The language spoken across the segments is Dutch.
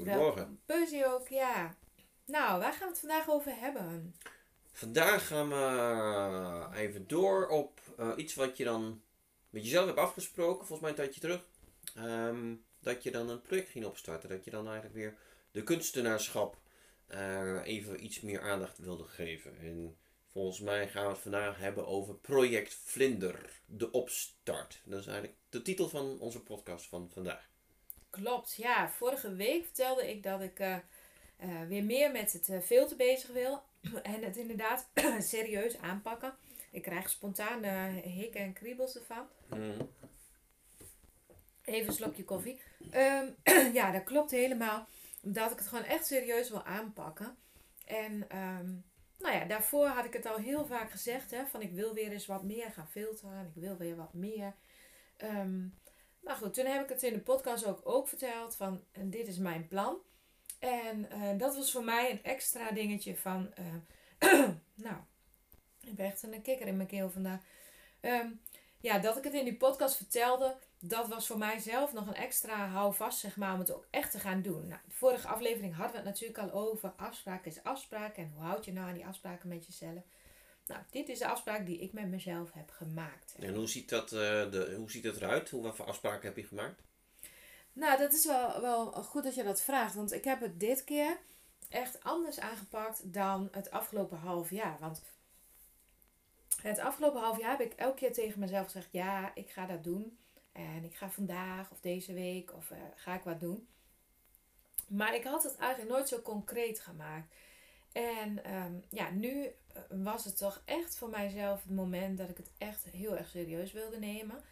Goedemorgen. Percy ook, ja. Nou, waar gaan we het vandaag over hebben? Vandaag gaan we even door op eh, iets wat je dan met jezelf hebt afgesproken, volgens mij een tijdje terug. Ehm, dat je dan een project ging opstarten. Dat je dan eigenlijk weer de kunstenaarschap eh, even iets meer aandacht wilde geven. En volgens mij gaan we het vandaag hebben over Project Vlinder, de opstart. Dat is eigenlijk de titel van onze podcast van vandaag. Klopt, ja. Vorige week vertelde ik dat ik eh, eh, weer meer met het uh, filter bezig wil. en het inderdaad serieus aanpakken. Ik krijg spontaan hikken en kriebels ervan. Even een slokje koffie. Ehm, ja, dat klopt helemaal. Omdat ik het gewoon echt serieus wil aanpakken. En ehm, nou ja, daarvoor had ik het al heel vaak gezegd. Hè, van ik wil weer eens wat meer gaan filteren. Ik wil weer wat meer. Ehm, maar goed, toen heb ik het in de podcast ook, ook verteld. Van en dit is mijn plan. En eh, dat was voor mij een extra dingetje van... eh, nou, ik heb echt een kikker in mijn keel vandaag. Ehm, ja, dat ik het in die podcast vertelde, dat was voor mijzelf nog een extra houvast, zeg maar, om het ook echt te gaan doen. Nou, de vorige aflevering hadden we het natuurlijk al over. Afspraak is afspraak en hoe houd je nou aan die afspraken met jezelf? Nou, dit is de afspraak die ik met mezelf heb gemaakt. En hoe ziet dat, eh, de, hoe ziet dat eruit? Hoe, wat voor afspraken heb je gemaakt? Nou, dat is wel, wel goed dat je dat vraagt, want ik heb het dit keer echt anders aangepakt dan het afgelopen half jaar. Want het afgelopen half jaar heb ik elke keer tegen mezelf gezegd: ja, ik ga dat doen. En ik ga vandaag of deze week of uh, ga ik wat doen. Maar ik had het eigenlijk nooit zo concreet gemaakt. En um, ja, nu was het toch echt voor mijzelf het moment dat ik het echt heel erg serieus wilde nemen.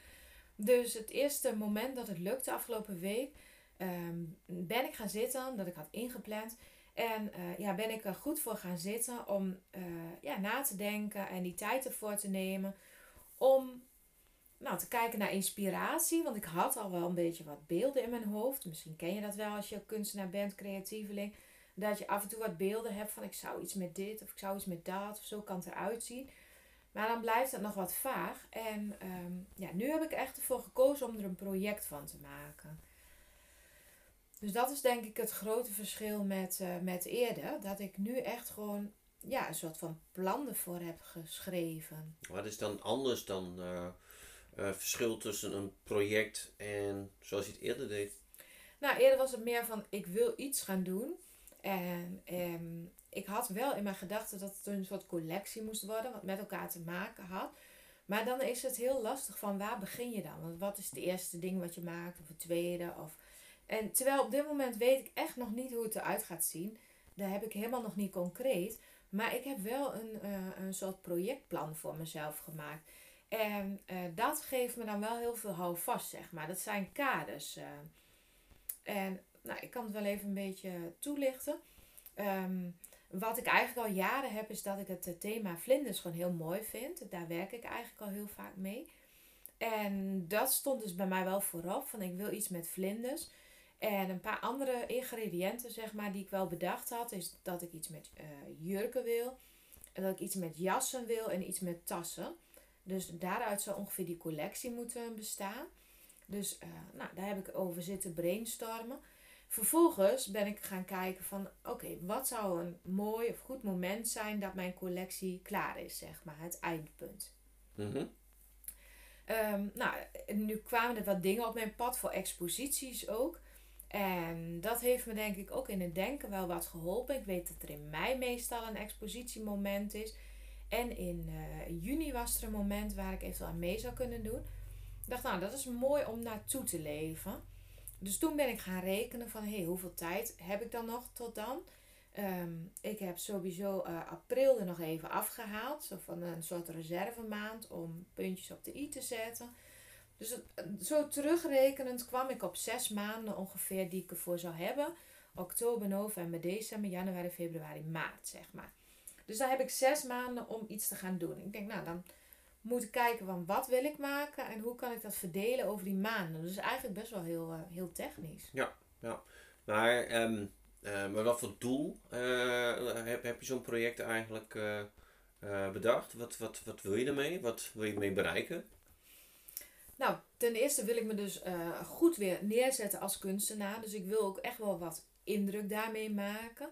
Dus het eerste moment dat het lukte, afgelopen week, um, ben ik gaan zitten, dat ik had ingepland. En uh, ja, ben ik er goed voor gaan zitten om uh, ja, na te denken en die tijd ervoor te nemen. Om nou, te kijken naar inspiratie. Want ik had al wel een beetje wat beelden in mijn hoofd. Misschien ken je dat wel als je kunstenaar bent, creatieveling. Dat je af en toe wat beelden hebt van ik zou iets met dit of ik zou iets met dat of zo kan het eruit zien. Maar dan blijft het nog wat vaag. En um, ja, nu heb ik echt ervoor gekozen om er een project van te maken. Dus dat is denk ik het grote verschil met, uh, met eerder. Dat ik nu echt gewoon ja, een soort van plan ervoor heb geschreven. Wat is dan anders dan uh, uh, verschil tussen een project en zoals je het eerder deed? Nou, eerder was het meer van ik wil iets gaan doen. En um, ik had wel in mijn gedachten dat het een soort collectie moest worden, wat met elkaar te maken had. Maar dan is het heel lastig van waar begin je dan? Want wat is het eerste ding wat je maakt, of het tweede? Of... En terwijl op dit moment weet ik echt nog niet hoe het eruit gaat zien. Daar heb ik helemaal nog niet concreet. Maar ik heb wel een, uh, een soort projectplan voor mezelf gemaakt. En uh, dat geeft me dan wel heel veel houvast, zeg maar. Dat zijn kaders. Uh. En nou, ik kan het wel even een beetje toelichten. Um, wat ik eigenlijk al jaren heb, is dat ik het thema vlinders gewoon heel mooi vind. Daar werk ik eigenlijk al heel vaak mee. En dat stond dus bij mij wel voorop. Van ik wil iets met vlinders. En een paar andere ingrediënten, zeg maar, die ik wel bedacht had, is dat ik iets met uh, jurken wil. En dat ik iets met jassen wil en iets met tassen. Dus daaruit zou ongeveer die collectie moeten bestaan. Dus uh, nou, daar heb ik over zitten brainstormen. Vervolgens ben ik gaan kijken van, oké, okay, wat zou een mooi of goed moment zijn dat mijn collectie klaar is, zeg maar, het eindpunt. Mm -hmm. um, nou, nu kwamen er wat dingen op mijn pad voor exposities ook. En dat heeft me denk ik ook in het denken wel wat geholpen. Ik weet dat er in mei meestal een expositiemoment is. En in eh, juni was er een moment waar ik eventueel aan mee zou kunnen doen. Ik dacht, nou, dat is mooi om naartoe te leven. Dus toen ben ik gaan rekenen van, hey, hoeveel tijd heb ik dan nog tot dan? Ehm, ik heb sowieso uh, april er nog even afgehaald. Zo van een soort reservemaand om puntjes op de i te zetten. Dus zo terugrekenend kwam ik op zes maanden ongeveer die ik ervoor zou hebben. Oktober, november, december, januari, februari, maart, zeg maar. Dus daar heb ik zes maanden om iets te gaan doen. Ik denk, nou, dan moet ik kijken van wat wil ik maken en hoe kan ik dat verdelen over die maanden. Dus eigenlijk best wel heel, uh, heel technisch. Ja, ja. Maar, um, uh, maar wat voor doel uh, heb, heb je zo'n project eigenlijk bedacht? Wat, wat, wat wil je ermee? Wat wil je mee bereiken? Nou, ten eerste wil ik me dus goed weer neerzetten als kunstenaar. Dus ik wil ook echt wel wat indruk daarmee maken.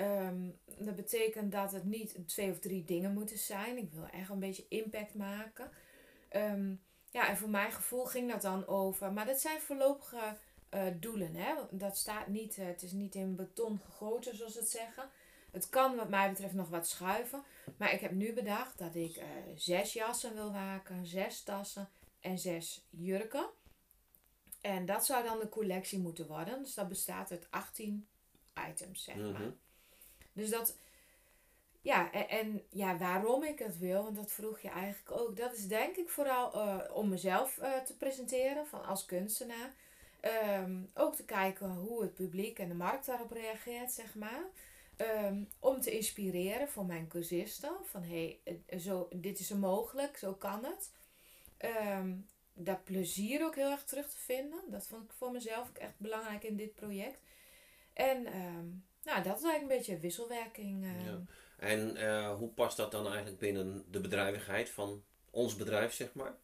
Um, dat betekent dat het niet twee of drie dingen moeten zijn. Ik wil echt een beetje impact maken. Um, ja, en voor mijn gevoel ging dat dan over. Maar dat zijn voorlopige uh, doelen. Hè? Dat staat niet, uh, het is niet in beton gegoten, zoals ze het zeggen. Het kan wat mij betreft nog wat schuiven. Maar ik heb nu bedacht dat ik uh, zes jassen wil maken, zes tassen en zes jurken. En dat zou dan de collectie moeten worden. Dus dat bestaat uit 18 items, zeg maar. Mm -hmm. Dus dat, ja, en, ja, waarom ik het wil, want dat vroeg je eigenlijk ook. Dat is denk ik vooral uh, om mezelf uh, te presenteren van als kunstenaar. Um, ook te kijken hoe het publiek en de markt daarop reageert, zeg maar. Um, om te inspireren voor mijn cursisten. Van hey, zo, dit is mogelijk, zo kan het. Um, dat plezier ook heel erg terug te vinden. Dat vond ik voor mezelf ook echt belangrijk in dit project. En nou, dat is eigenlijk een beetje wisselwerking. Uh. Ja. En uh, hoe past dat dan eigenlijk binnen de bedrijvigheid van ons bedrijf, zeg maar?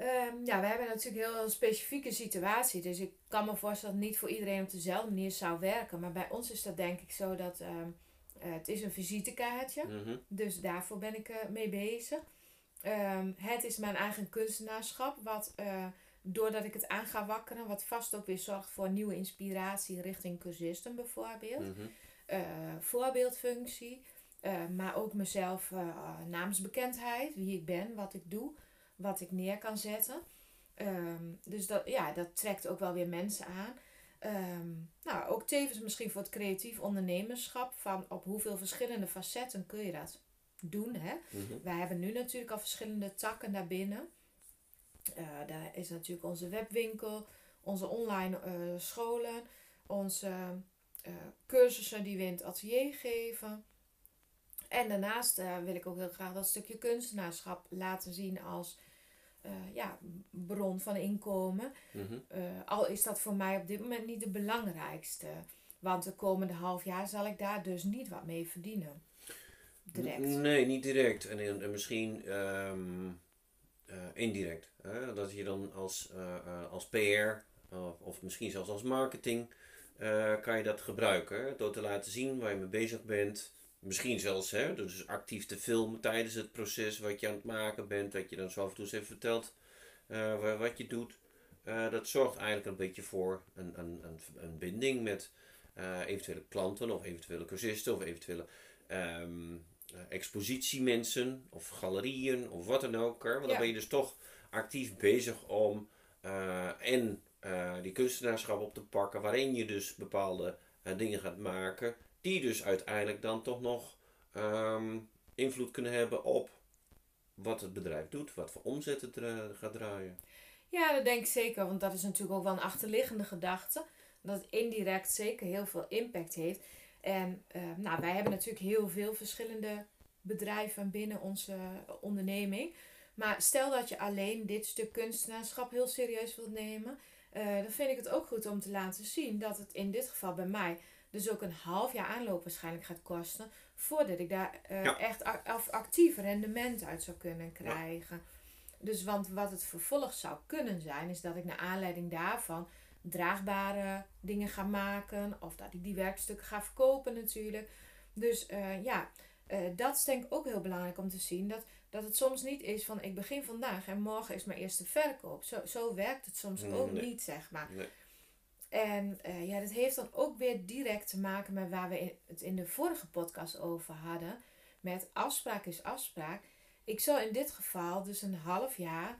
Um, ja, we hebben natuurlijk een heel specifieke situatie. Dus ik kan me voorstellen dat het niet voor iedereen op dezelfde manier zou werken. Maar bij ons is dat denk ik zo dat um, uh, het is een visitekaartje. Mm -hmm. Dus daarvoor ben ik uh, mee bezig. Um, het is mijn eigen kunstenaarschap, wat doordat ik het aan ga wakkeren, wat vast ook weer zorgt voor nieuwe inspiratie richting cursisten bijvoorbeeld. Mm -hmm. uh, voorbeeldfunctie, uh, maar ook mezelf uh, naamsbekendheid, wie ik ben, wat ik doe, wat ik neer kan zetten. Um, dus dat, ja, dat trekt ook wel weer mensen aan. Um, nou, ook tevens misschien voor het creatief ondernemerschap, van op hoeveel verschillende facetten kun je dat doen. Hè? Mm -hmm. Wij hebben nu natuurlijk al verschillende takken daarbinnen. Uh, daar is natuurlijk onze webwinkel, onze online uh, scholen, onze uh, cursussen die we in het atelier geven. En daarnaast wil ik ook heel graag dat stukje kunstenaarschap laten zien als ja, bron van inkomen. Mm-hmm. al is dat voor mij op dit moment niet de belangrijkste. Want de komende half jaar zal ik daar dus niet wat mee verdienen. Direct. Nee, niet direct. En, en misschien um, indirect. Hè? Dat je dan als, uh, als PR of misschien zelfs als marketing kan je dat gebruiken. Door te laten zien waar je mee bezig bent. Misschien zelfs hè, dus actief te filmen tijdens het proces wat je aan het maken bent. Dat je dan zo af en toe eens even vertelt wat je doet. dat zorgt eigenlijk een beetje voor een, een, een, een binding met eventuele klanten of eventuele cursisten of eventuele um, expositiemensen of galerieën of wat dan ook. Hè? Want ja. dan ben je dus toch actief bezig om uh, en uh, die kunstenaarschap op te pakken, waarin je dus bepaalde dingen gaat maken, die dus uiteindelijk dan toch nog um, invloed kunnen hebben op wat het bedrijf doet, wat voor omzet het gaat draaien. Ja, dat denk ik zeker, want dat is natuurlijk ook wel een achterliggende gedachte. Dat het indirect zeker heel veel impact heeft. En nou, wij hebben natuurlijk heel veel verschillende bedrijven binnen onze onderneming. Maar stel dat je alleen dit stuk kunstenaarschap heel serieus wilt nemen, uh, dan vind ik het ook goed om te laten zien dat het in dit geval bij mij dus ook een half jaar aanloop waarschijnlijk gaat kosten, voordat ik daar uh, ja. echt actief rendement uit zou kunnen krijgen. Ja. Dus want wat het vervolg zou kunnen zijn, is dat ik naar aanleiding daarvan draagbare dingen ga maken, of dat ik die werkstukken ga verkopen natuurlijk. Dus uh, ja, dat is denk ik ook heel belangrijk om te zien. Dat dat het soms niet is van ik begin vandaag en morgen is mijn eerste verkoop. Zo, zo werkt het soms nee, ook niet, zeg maar. Nee. En uh, ja, dat heeft dan ook weer direct te maken met waar we het in de vorige podcast over hadden. met afspraak is afspraak. Ik zou in dit geval dus een half jaar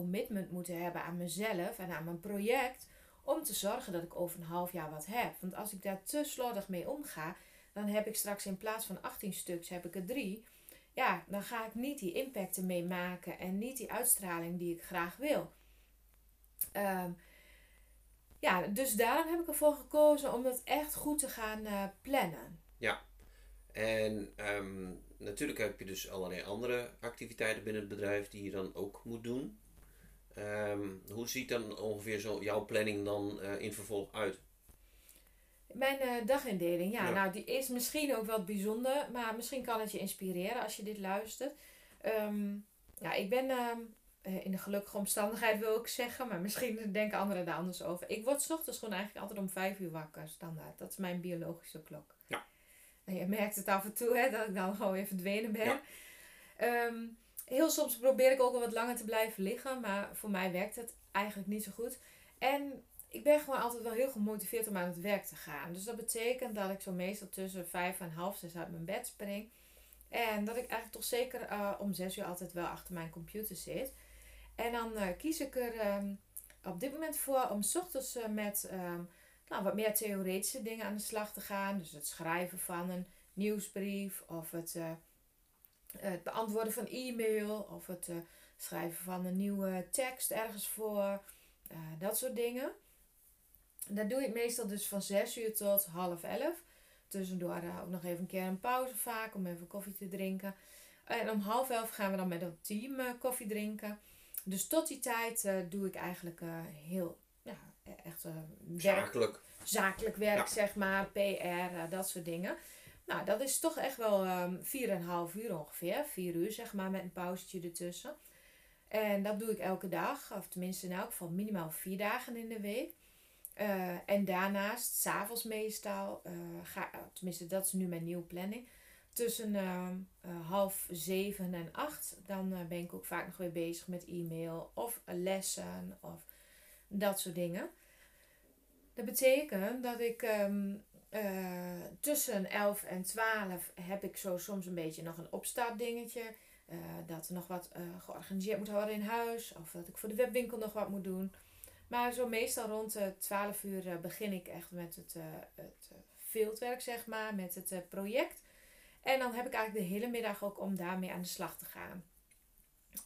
commitment moeten hebben aan mezelf en aan mijn project. Om te zorgen dat ik over een half jaar wat heb. Want als ik daar te slordig mee omga, dan heb ik straks in plaats van 18 stuks heb ik er drie. Ja, dan ga ik niet die impacten mee maken en niet die uitstraling die ik graag wil. Um, ja, dus daarom heb ik ervoor gekozen om dat echt goed te gaan uh, plannen. Ja, en um, natuurlijk heb je dus allerlei andere activiteiten binnen het bedrijf die je dan ook moet doen. Um, hoe ziet dan ongeveer zo jouw planning dan uh, in vervolg uit? Mijn uh, dagindeling, ja, nou die is misschien ook wel bijzonder, maar misschien kan het je inspireren als je dit luistert. Um, ja, ik ben uh, in de gelukkige omstandigheid wil ik zeggen, maar misschien denken anderen daar anders over. Ik word s ochtends gewoon eigenlijk altijd om vijf uur wakker, standaard. Dat is mijn biologische klok. Ja. En je merkt het af en toe, hè, dat ik dan gewoon weer verdwenen ben. Ja. Ehm, heel soms probeer ik ook wel wat langer te blijven liggen, maar voor mij werkt het eigenlijk niet zo goed. En ik ben gewoon altijd wel heel gemotiveerd om aan het werk te gaan. Dus dat betekent dat ik zo meestal tussen vijf en half zes uit mijn bed spring. En dat ik eigenlijk toch zeker uh, om zes uur altijd wel achter mijn computer zit. En dan uh, kies ik er um, op dit moment voor om s ochtends uh, met um, nou, wat meer theoretische dingen aan de slag te gaan. Dus het schrijven van een nieuwsbrief of het, het beantwoorden van e-mail of het schrijven van een nieuwe tekst ergens voor. dat soort dingen. Dat doe ik meestal dus van 6 uur tot half 11. Tussendoor ook nog even een keer een pauze vaak om even koffie te drinken. En om half elf gaan we dan met het team koffie drinken. Dus tot die tijd doe ik eigenlijk heel, ja, e-, echt werk, zakelijk. zakelijk werk, zeg maar, PR, dat soort dingen. Nou, dat is toch echt wel um, ehm, 4,5 uur ongeveer. 4 uur, zeg maar, met een pauzetje ertussen. En dat doe ik elke dag, of tenminste in elk geval minimaal vier dagen in de week. en daarnaast, s'avonds meestal, ga, tenminste dat is nu mijn nieuwe planning tussen uh, uh, half zeven en acht, dan uh, ben ik ook vaak nog weer bezig met e-mail of lessen of dat soort dingen. Dat betekent dat ik um, tussen 11 en 12 heb ik zo soms een beetje nog een opstartdingetje. dat er nog wat georganiseerd moet worden in huis. Of dat ik voor de webwinkel nog wat moet doen. Maar zo meestal rond 12 uur begin ik echt met het, het fieldwerk, zeg maar. Met het project. En dan heb ik eigenlijk de hele middag ook om daarmee aan de slag te gaan.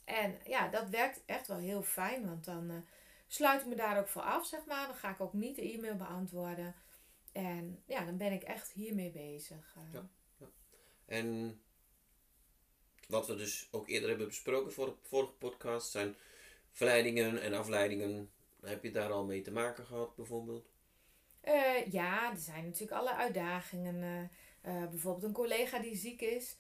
En ja, dat werkt echt wel heel fijn, want dan uh, sluit ik me daar ook voor af, zeg maar. Dan ga ik ook niet de e-mail beantwoorden. En ja, dan ben ik echt hiermee bezig. Uh. Ja, ja. En wat we dus ook eerder hebben besproken voor de vorige podcast zijn verleidingen en afleidingen. Heb je daar al mee te maken gehad, bijvoorbeeld? Uh, ja, er zijn natuurlijk alle uitdagingen. Uh, bijvoorbeeld een collega die ziek is.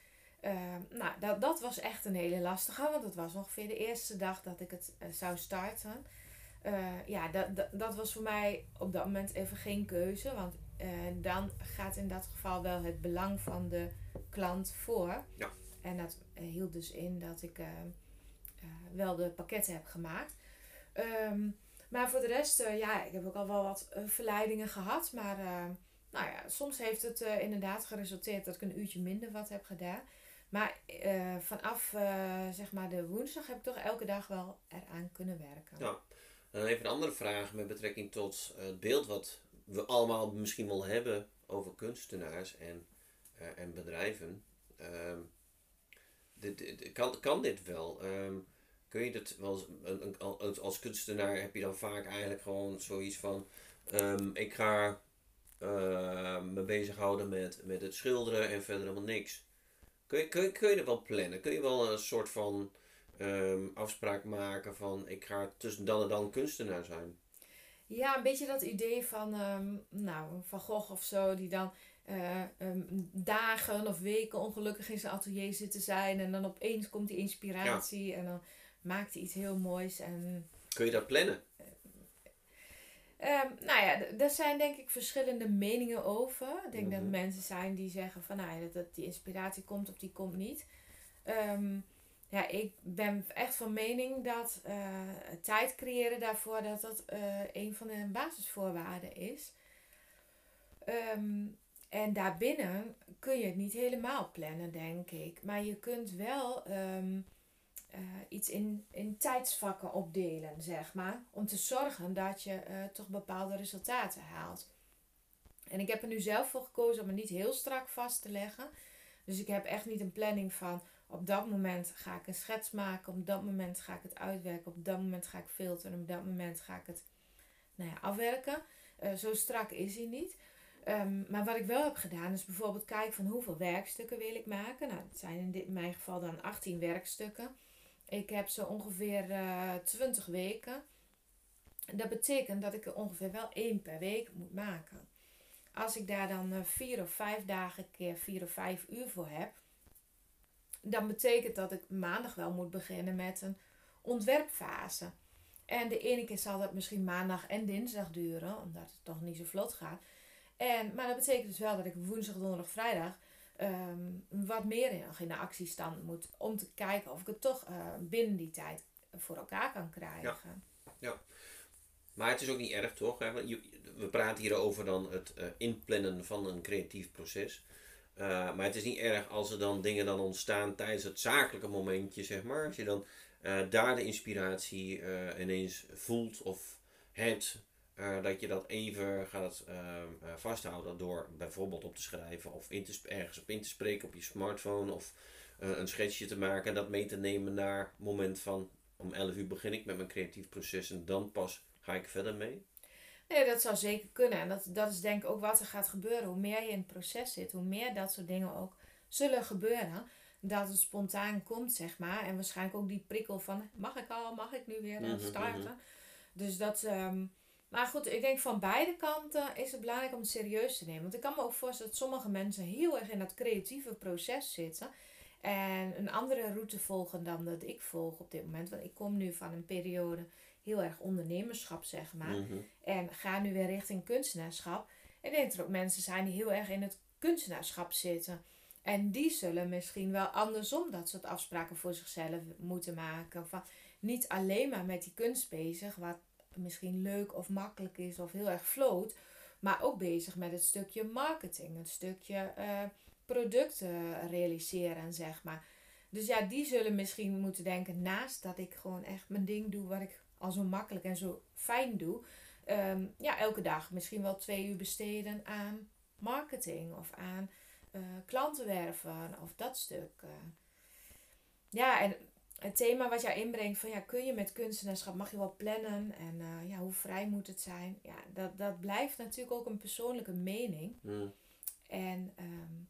Nou, dat, dat was echt een hele lastige, want het was ongeveer de eerste dag dat ik het zou starten. ja, dat, dat, dat was voor mij op dat moment even geen keuze, want dan gaat in dat geval wel het belang van de klant voor. Ja. En dat hield dus in dat ik wel de pakketten heb gemaakt. Um, maar voor de rest, ja, ik heb ook al wel wat verleidingen gehad, maar nou ja, soms heeft het inderdaad geresulteerd dat ik een uurtje minder wat heb gedaan. Maar vanaf zeg maar de woensdag heb ik toch elke dag wel eraan kunnen werken. Ja, en dan even een andere vraag met betrekking tot het beeld wat we allemaal misschien wel hebben over kunstenaars en, en bedrijven. Um, dit, kan, kan dit wel? Um, kun je dit wel als, als kunstenaar heb je dan vaak eigenlijk gewoon zoiets van um, ik ga uh, me bezighouden met, met het schilderen en verder helemaal niks. Kun je, kun, kun je er wel plannen? Kun je wel een soort van afspraak maken van ik ga tussen dan en dan kunstenaar zijn? Ja, een beetje dat idee van, um, nou, Van Gogh of zo, die dan uh, um, dagen of weken ongelukkig in zijn atelier zit te zijn. En dan opeens komt die inspiratie ja. en dan maakt hij iets heel moois. En, Kun je dat plannen? Um, nou ja, er zijn denk ik verschillende meningen over. Ik denk dat mhm. mensen zijn die zeggen van nou ja, dat, die inspiratie komt of die komt niet. Um, ja, ik ben echt van mening dat uh, tijd creëren daarvoor dat dat uh, een van de basisvoorwaarden is. Um, En daarbinnen kun je het niet helemaal plannen, denk ik. Maar je kunt wel ehm, eh, iets in, in tijdsvakken opdelen, zeg maar. Om te zorgen dat je eh, toch bepaalde resultaten haalt. En ik heb er nu zelf voor gekozen om het niet heel strak vast te leggen. Dus ik heb echt niet een planning van op dat moment ga ik een schets maken, op dat moment ga ik het uitwerken, op dat moment ga ik filteren, op dat moment ga ik het nou ja, afwerken. Uh, zo strak is hij niet. Um, maar wat ik wel heb gedaan is bijvoorbeeld kijken van hoeveel werkstukken wil ik maken. Nou, het zijn in, dit, mijn geval dan 18 werkstukken. Ik heb zo ongeveer uh, eh, 20 weken. Dat betekent dat ik er ongeveer wel één per week moet maken. Als ik daar dan uh, vier of vijf dagen keer vier of vijf uur voor heb, dan betekent dat ik maandag wel moet beginnen met een ontwerpfase. En de ene keer zal dat misschien maandag en dinsdag duren, omdat het toch niet zo vlot gaat. En, maar dat betekent dus wel dat ik woensdag, donderdag, vrijdag ehm, wat meer in, de actiestand moet. Om te kijken of ik het toch uh, binnen die tijd voor elkaar kan krijgen. Ja. ja. Maar het is ook niet erg, toch? We praten hier over dan het uh, inplannen van een creatief proces. Uh, maar het is niet erg als er dan dingen dan ontstaan tijdens het zakelijke momentje, zeg maar. Als je dan daar de inspiratie ineens voelt of uh, dat je dat even gaat uh, vasthouden door bijvoorbeeld op te schrijven of in te, ergens op in te spreken op je smartphone of een schetsje te maken en dat mee te nemen naar het moment van om 11 uur begin ik met mijn creatief proces en dan pas ga ik verder mee. Nee, dat zou zeker kunnen. En dat, dat is denk ik ook wat er gaat gebeuren. Hoe meer je in het proces zit, hoe meer dat soort dingen ook zullen gebeuren. Dat het spontaan komt, zeg maar. En waarschijnlijk ook die prikkel van, mag ik al, mag ik nu weer mm starten? Dus dat, um, maar goed, ik denk van beide kanten is het belangrijk om het serieus te nemen. Want ik kan me ook voorstellen dat sommige mensen heel erg in dat creatieve proces zitten. En een andere route volgen dan dat ik volg op dit moment. Want ik kom nu van een periode heel erg ondernemerschap, zeg maar. Mhm. En ga nu weer richting kunstenaarschap. En ik denk dat er ook mensen zijn die heel erg in het kunstenaarschap zitten. En die zullen misschien wel andersom dat soort afspraken voor zichzelf moeten maken. Van niet alleen maar met die kunst bezig, wat misschien leuk of makkelijk is of heel erg floot. Maar ook bezig met het stukje marketing, het stukje uh, producten realiseren, zeg maar. Dus ja, die zullen misschien moeten denken, naast dat ik gewoon echt mijn ding doe wat ik al zo makkelijk en zo fijn doe. Um, ja, elke dag misschien wel twee uur besteden aan marketing of aan uh, klanten werven of dat stuk. Uh. Ja, en het thema wat jij inbrengt van ja, kun je met kunstenaarschap, mag je wel plannen en uh, ja, hoe vrij moet het zijn? Ja, dat, dat blijft natuurlijk ook een persoonlijke mening. Hmm. En um,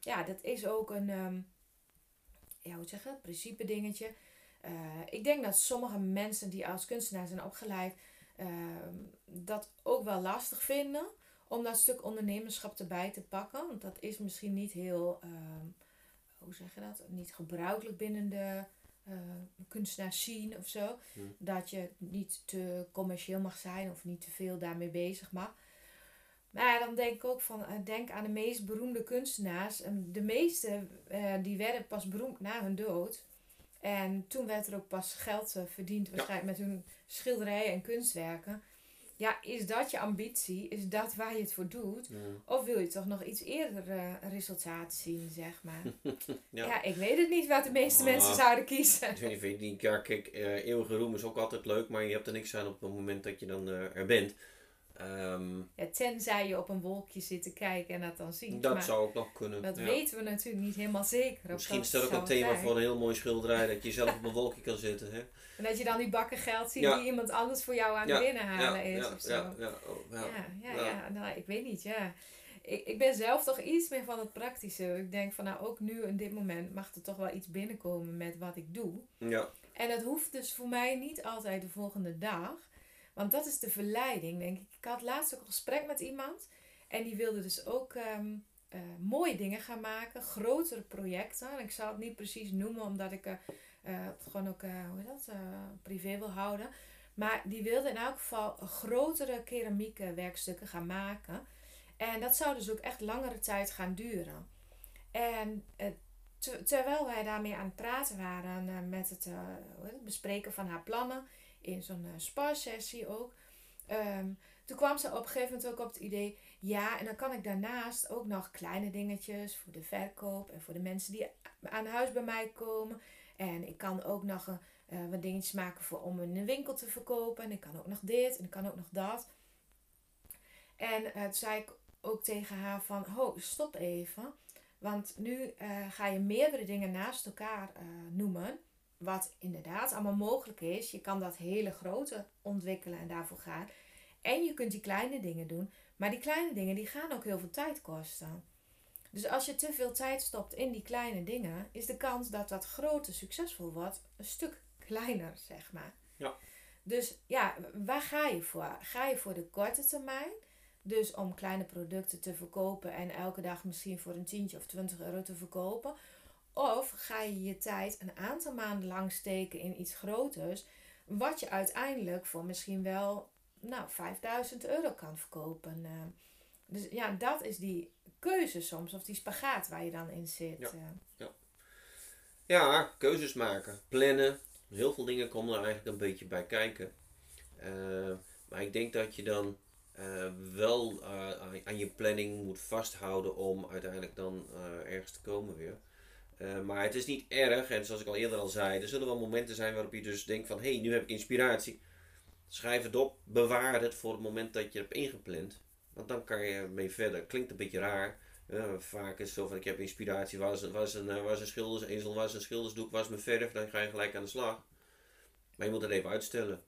ja, dat is ook een, um, ja, hoe zeg je dat, principe dingetje. Uh, ik denk dat sommige mensen die als kunstenaar zijn opgeleid, uh, dat ook wel lastig vinden om dat stuk ondernemerschap erbij te pakken. Want dat is misschien niet heel, hoe zeg je dat, niet gebruikelijk binnen de uh, kunstenaar zien of zo. Dat je niet te commercieel mag zijn of niet te veel daarmee bezig mag. Maar dan denk ik ook van, uh, denk aan de meest beroemde kunstenaars. De meeste uh, die werden pas beroemd na hun dood. En toen werd er ook pas geld verdiend, waarschijnlijk met hun schilderijen en kunstwerken ja, is dat je ambitie? Is dat waar je het voor doet? Of wil je toch nog iets eerder uh, resultaat zien, zeg maar? ja. ja. ik weet het niet wat de meeste mensen ah. zouden kiezen. Ik weet niet, ja, kijk, uh, eeuwige roem is ook altijd leuk, maar je hebt er niks aan op het moment dat je dan uh, er bent. Um, ja, tenzij je op een wolkje zit te kijken en dat dan ziet. Dat zou ook nog kunnen. Dat weten we natuurlijk niet helemaal zeker. Misschien is dat ook een thema voor een heel mooi schilderij, dat je zelf op een wolkje kan zitten. Hè? En dat je dan die bakken geld ziet die iemand anders voor jou aan het binnenhalen is of zo. Ja, ja, oh, ja. ja, ja, Nou, ik weet niet, ja. Ik, ik ben zelf toch iets meer van het praktische. Ik denk van nou, ook nu in dit moment mag er toch wel iets binnenkomen met wat ik doe. Ja. En dat hoeft dus voor mij niet altijd de volgende dag. Want dat is de verleiding, denk ik. Ik had laatst ook een gesprek met iemand. En die wilde dus ook um, mooie dingen gaan maken. Grotere projecten. Ik zal het niet precies noemen, omdat ik uh, het gewoon ook, hoe heet dat, privé wil houden. Maar die wilde in elk geval grotere keramiek werkstukken gaan maken. En dat zou dus ook echt langere tijd gaan duren. En terwijl wij daarmee aan het praten waren met het, bespreken van haar plannen in zo'n sparsessie ook. Um, toen kwam ze op een gegeven moment ook op het idee: Ja, en dan kan ik daarnaast ook nog kleine dingetjes voor de verkoop en voor de mensen die aan huis bij mij komen. En ik kan ook nog een, uh, wat dingetjes maken voor, om in een winkel te verkopen. En ik kan ook nog dit en ik kan ook nog dat. En uh, toen zei ik ook tegen haar van, ho, stop even. Want nu ga je meerdere dingen naast elkaar noemen. Wat inderdaad allemaal mogelijk is. Je kan dat hele grote ontwikkelen en daarvoor gaan. En je kunt die kleine dingen doen. Maar die kleine dingen die gaan ook heel veel tijd kosten. Dus als je te veel tijd stopt in die kleine dingen, is de kans dat dat grote succesvol wordt een stuk kleiner, zeg maar. Ja. Dus ja, waar ga je voor? Ga je voor de korte termijn? Dus om kleine producten te verkopen en elke dag misschien voor een tientje of 20 euro te verkopen. Of ga je je tijd een aantal maanden lang steken in iets groters, wat je uiteindelijk voor misschien wel nou, 5000 euro kan verkopen. Eh. dus ja, dat is die keuze soms, of die spagaat waar je dan in zit. Ja, eh. ja. ja keuzes maken, plannen. Heel veel dingen komen er eigenlijk een beetje bij kijken. Uh, maar ik denk dat je dan uh, wel aan je planning moet vasthouden om uiteindelijk dan ergens te komen weer. maar het is niet erg, en zoals ik al eerder al zei, er zullen wel momenten zijn waarop je dus denkt van hé, hey, nu heb ik inspiratie. Schrijf het op, bewaar het voor het moment dat je het hebt ingepland. Want dan kan je mee verder. Klinkt een beetje raar. vaak is het zo van ik heb inspiratie, was, was, een, was een schilders, was een schildersdoek, was mijn verf, dan ga je gelijk aan de slag. Maar je moet het even uitstellen.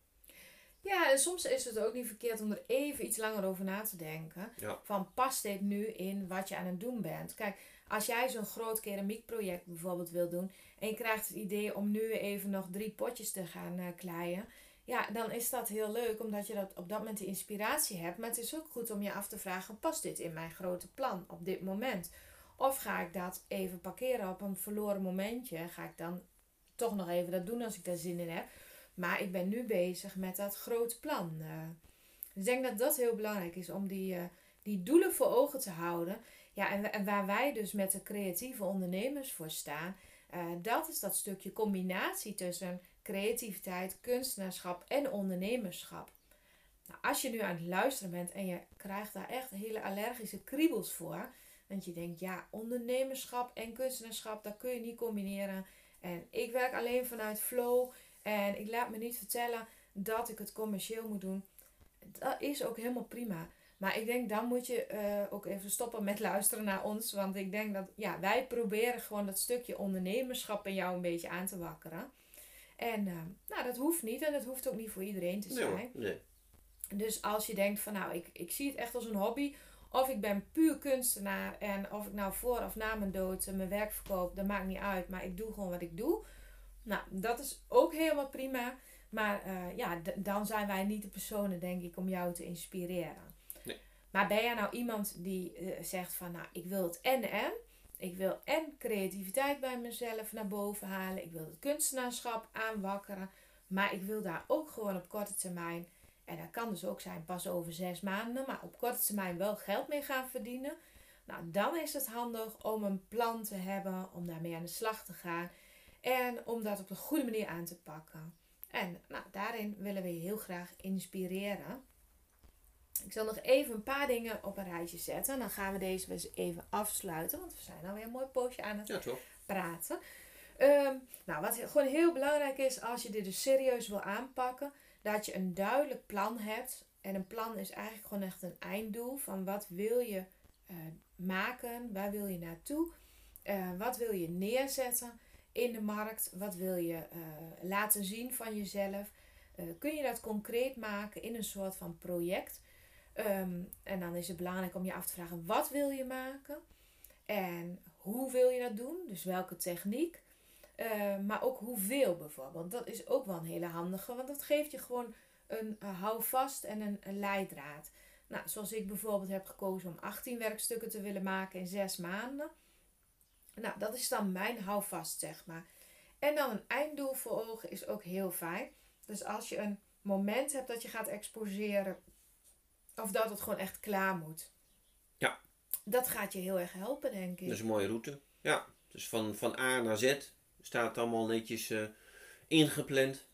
Ja, en soms is het ook niet verkeerd om er even iets langer over na te denken. Ja. Van past dit nu in wat je aan het doen bent? Kijk, als jij zo'n groot keramiekproject bijvoorbeeld wil doen en je krijgt het idee om nu even nog drie potjes te gaan uh, kleien, ja, dan is dat heel leuk omdat je dat op dat moment de inspiratie hebt. Maar het is ook goed om je af te vragen: past dit in mijn grote plan op dit moment? Of ga ik dat even parkeren op een verloren momentje? Ga ik dan toch nog even dat doen als ik daar zin in heb? Maar ik ben nu bezig met dat grote plan. Uh, ik denk dat dat heel belangrijk is om die, uh, die doelen voor ogen te houden. Ja, en, en waar wij dus met de creatieve ondernemers voor staan, uh, dat is dat stukje combinatie tussen creativiteit, kunstenaarschap en ondernemerschap. Nou, als je nu aan het luisteren bent en je krijgt daar echt hele allergische kriebels voor, want je denkt, ja, ondernemerschap en kunstenaarschap, dat kun je niet combineren. En ik werk alleen vanuit flow en ik laat me niet vertellen dat ik het commercieel moet doen. Dat is ook helemaal prima. Maar ik denk, dan moet je uh, ook even stoppen met luisteren naar ons. Want ik denk dat, ja, wij proberen gewoon dat stukje ondernemerschap in jou een beetje aan te wakkeren. En uh, nou, dat hoeft niet en dat hoeft ook niet voor iedereen te zijn. Nee, nee. Dus als je denkt van nou, ik, ik zie het echt als een hobby. Of ik ben puur kunstenaar en of ik nou voor of na mijn dood mijn werk verkoop, dat maakt niet uit. Maar ik doe gewoon wat ik doe. Nou, dat is ook helemaal prima. Maar uh, ja, dan zijn wij niet de personen, denk ik, om jou te inspireren. Nee. Maar ben jij nou iemand die uh, zegt van, nou, ik wil het en en. Ik wil en creativiteit bij mezelf naar boven halen. Ik wil het kunstenaarschap aanwakkeren. Maar ik wil daar ook gewoon op korte termijn, en dat kan dus ook zijn pas over zes maanden, maar op korte termijn wel geld mee gaan verdienen. Nou, dan is het handig om een plan te hebben, om daarmee aan de slag te gaan en om dat op de goede manier aan te pakken. En nou, daarin willen we je heel graag inspireren. Ik zal nog even een paar dingen op een rijtje zetten. Dan gaan we deze eens even afsluiten. Want we zijn alweer een mooi poosje aan het ja, praten. Um, nou, wat gewoon heel belangrijk is als je dit dus serieus wil aanpakken. Dat je een duidelijk plan hebt. En een plan is eigenlijk gewoon echt een einddoel. Van wat wil je uh, maken? Waar wil je naartoe? Uh, wat wil je neerzetten in de markt? Wat wil je uh, laten zien van jezelf? kun je dat concreet maken in een soort van project? Um, en dan is het belangrijk om je af te vragen: wat wil je maken? En hoe wil je dat doen? Dus welke techniek? Uh, maar ook hoeveel bijvoorbeeld. Dat is ook wel een hele handige, want dat geeft je gewoon een, een houvast en een, een leidraad. Nou, zoals ik bijvoorbeeld heb gekozen om 18 werkstukken te willen maken in 6 maanden. Nou, dat is dan mijn houvast, zeg maar. En dan een einddoel voor ogen is ook heel fijn. Dus als je een moment hebt dat je gaat exposeren of dat het gewoon echt klaar moet. Ja. Dat gaat je heel erg helpen, denk ik. Dat is een mooie route. Ja. Dus van, van A naar Z staat allemaal netjes uh, ingepland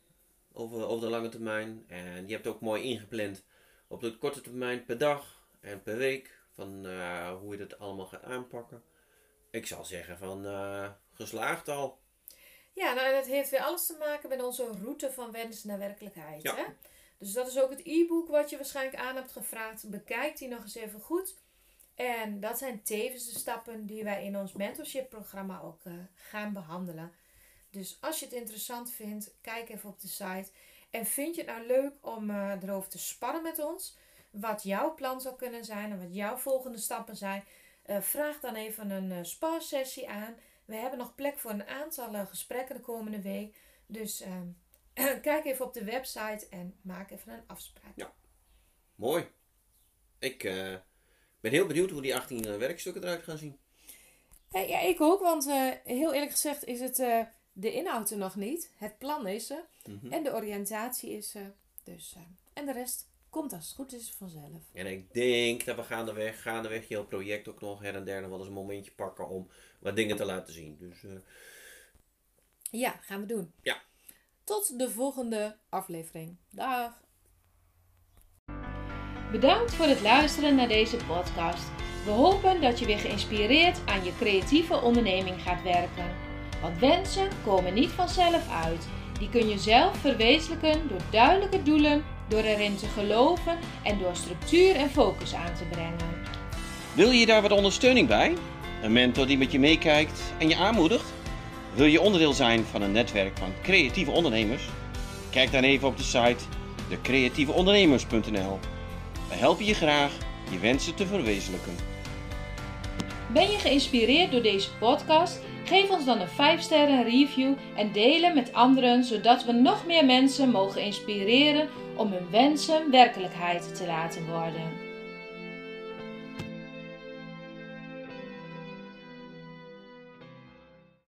over, over de lange termijn. En je hebt ook mooi ingepland op de korte termijn per dag en per week. van eh, hoe je dat allemaal gaat aanpakken. Ik zal zeggen van eh, geslaagd al. Ja, nou, en het heeft weer alles te maken met onze route van wens naar werkelijkheid. Ja. Hè? Dus dat is ook het e-book wat je waarschijnlijk aan hebt gevraagd. Bekijk die nog eens even goed. En dat zijn tevens de stappen die wij in ons mentorship-programma ook eh, gaan behandelen. Dus als je het interessant vindt, kijk even op de site. En vind je het nou leuk om eh, erover te sparren met ons? Wat jouw plan zou kunnen zijn en wat jouw volgende stappen zijn? eh, vraag dan even een sparsessie aan. We hebben nog plek voor een aantal gesprekken de komende week. Dus ehm, kijk even op de website en maak even een afspraak. Ja. Mooi. Ik eh, ben heel benieuwd hoe die 18 werkstukken eruit gaan zien. Eh, ja, ik ook, want eh, heel eerlijk gezegd is het eh, de inhoud er nog niet. Het plan is er Mhm. en de oriëntatie is er. Dus, eh, en de rest komt als het goed is vanzelf. En ik denk dat we gaandeweg, gaandeweg je heel project ook nog her en der nog wel eens een momentje pakken om wat dingen te laten zien. Dus eh, Ja, gaan we doen. Ja. Tot de volgende aflevering. Dag. Bedankt voor het luisteren naar deze podcast. We hopen dat je weer geïnspireerd aan je creatieve onderneming gaat werken. Want wensen komen niet vanzelf uit. Die kun je zelf verwezenlijken door duidelijke doelen, door erin te geloven en door structuur en focus aan te brengen. Wil je daar wat ondersteuning bij? Een mentor die met je meekijkt en je aanmoedigt? Wil je onderdeel zijn van een netwerk van creatieve ondernemers? Kijk dan even op de site decreatieveondernemers.nl. We helpen je graag je wensen te verwezenlijken. Ben je geïnspireerd door deze podcast? Geef ons dan een 5 sterren review en deel hem met anderen, zodat we nog meer mensen mogen inspireren om hun wensen werkelijkheid te laten worden.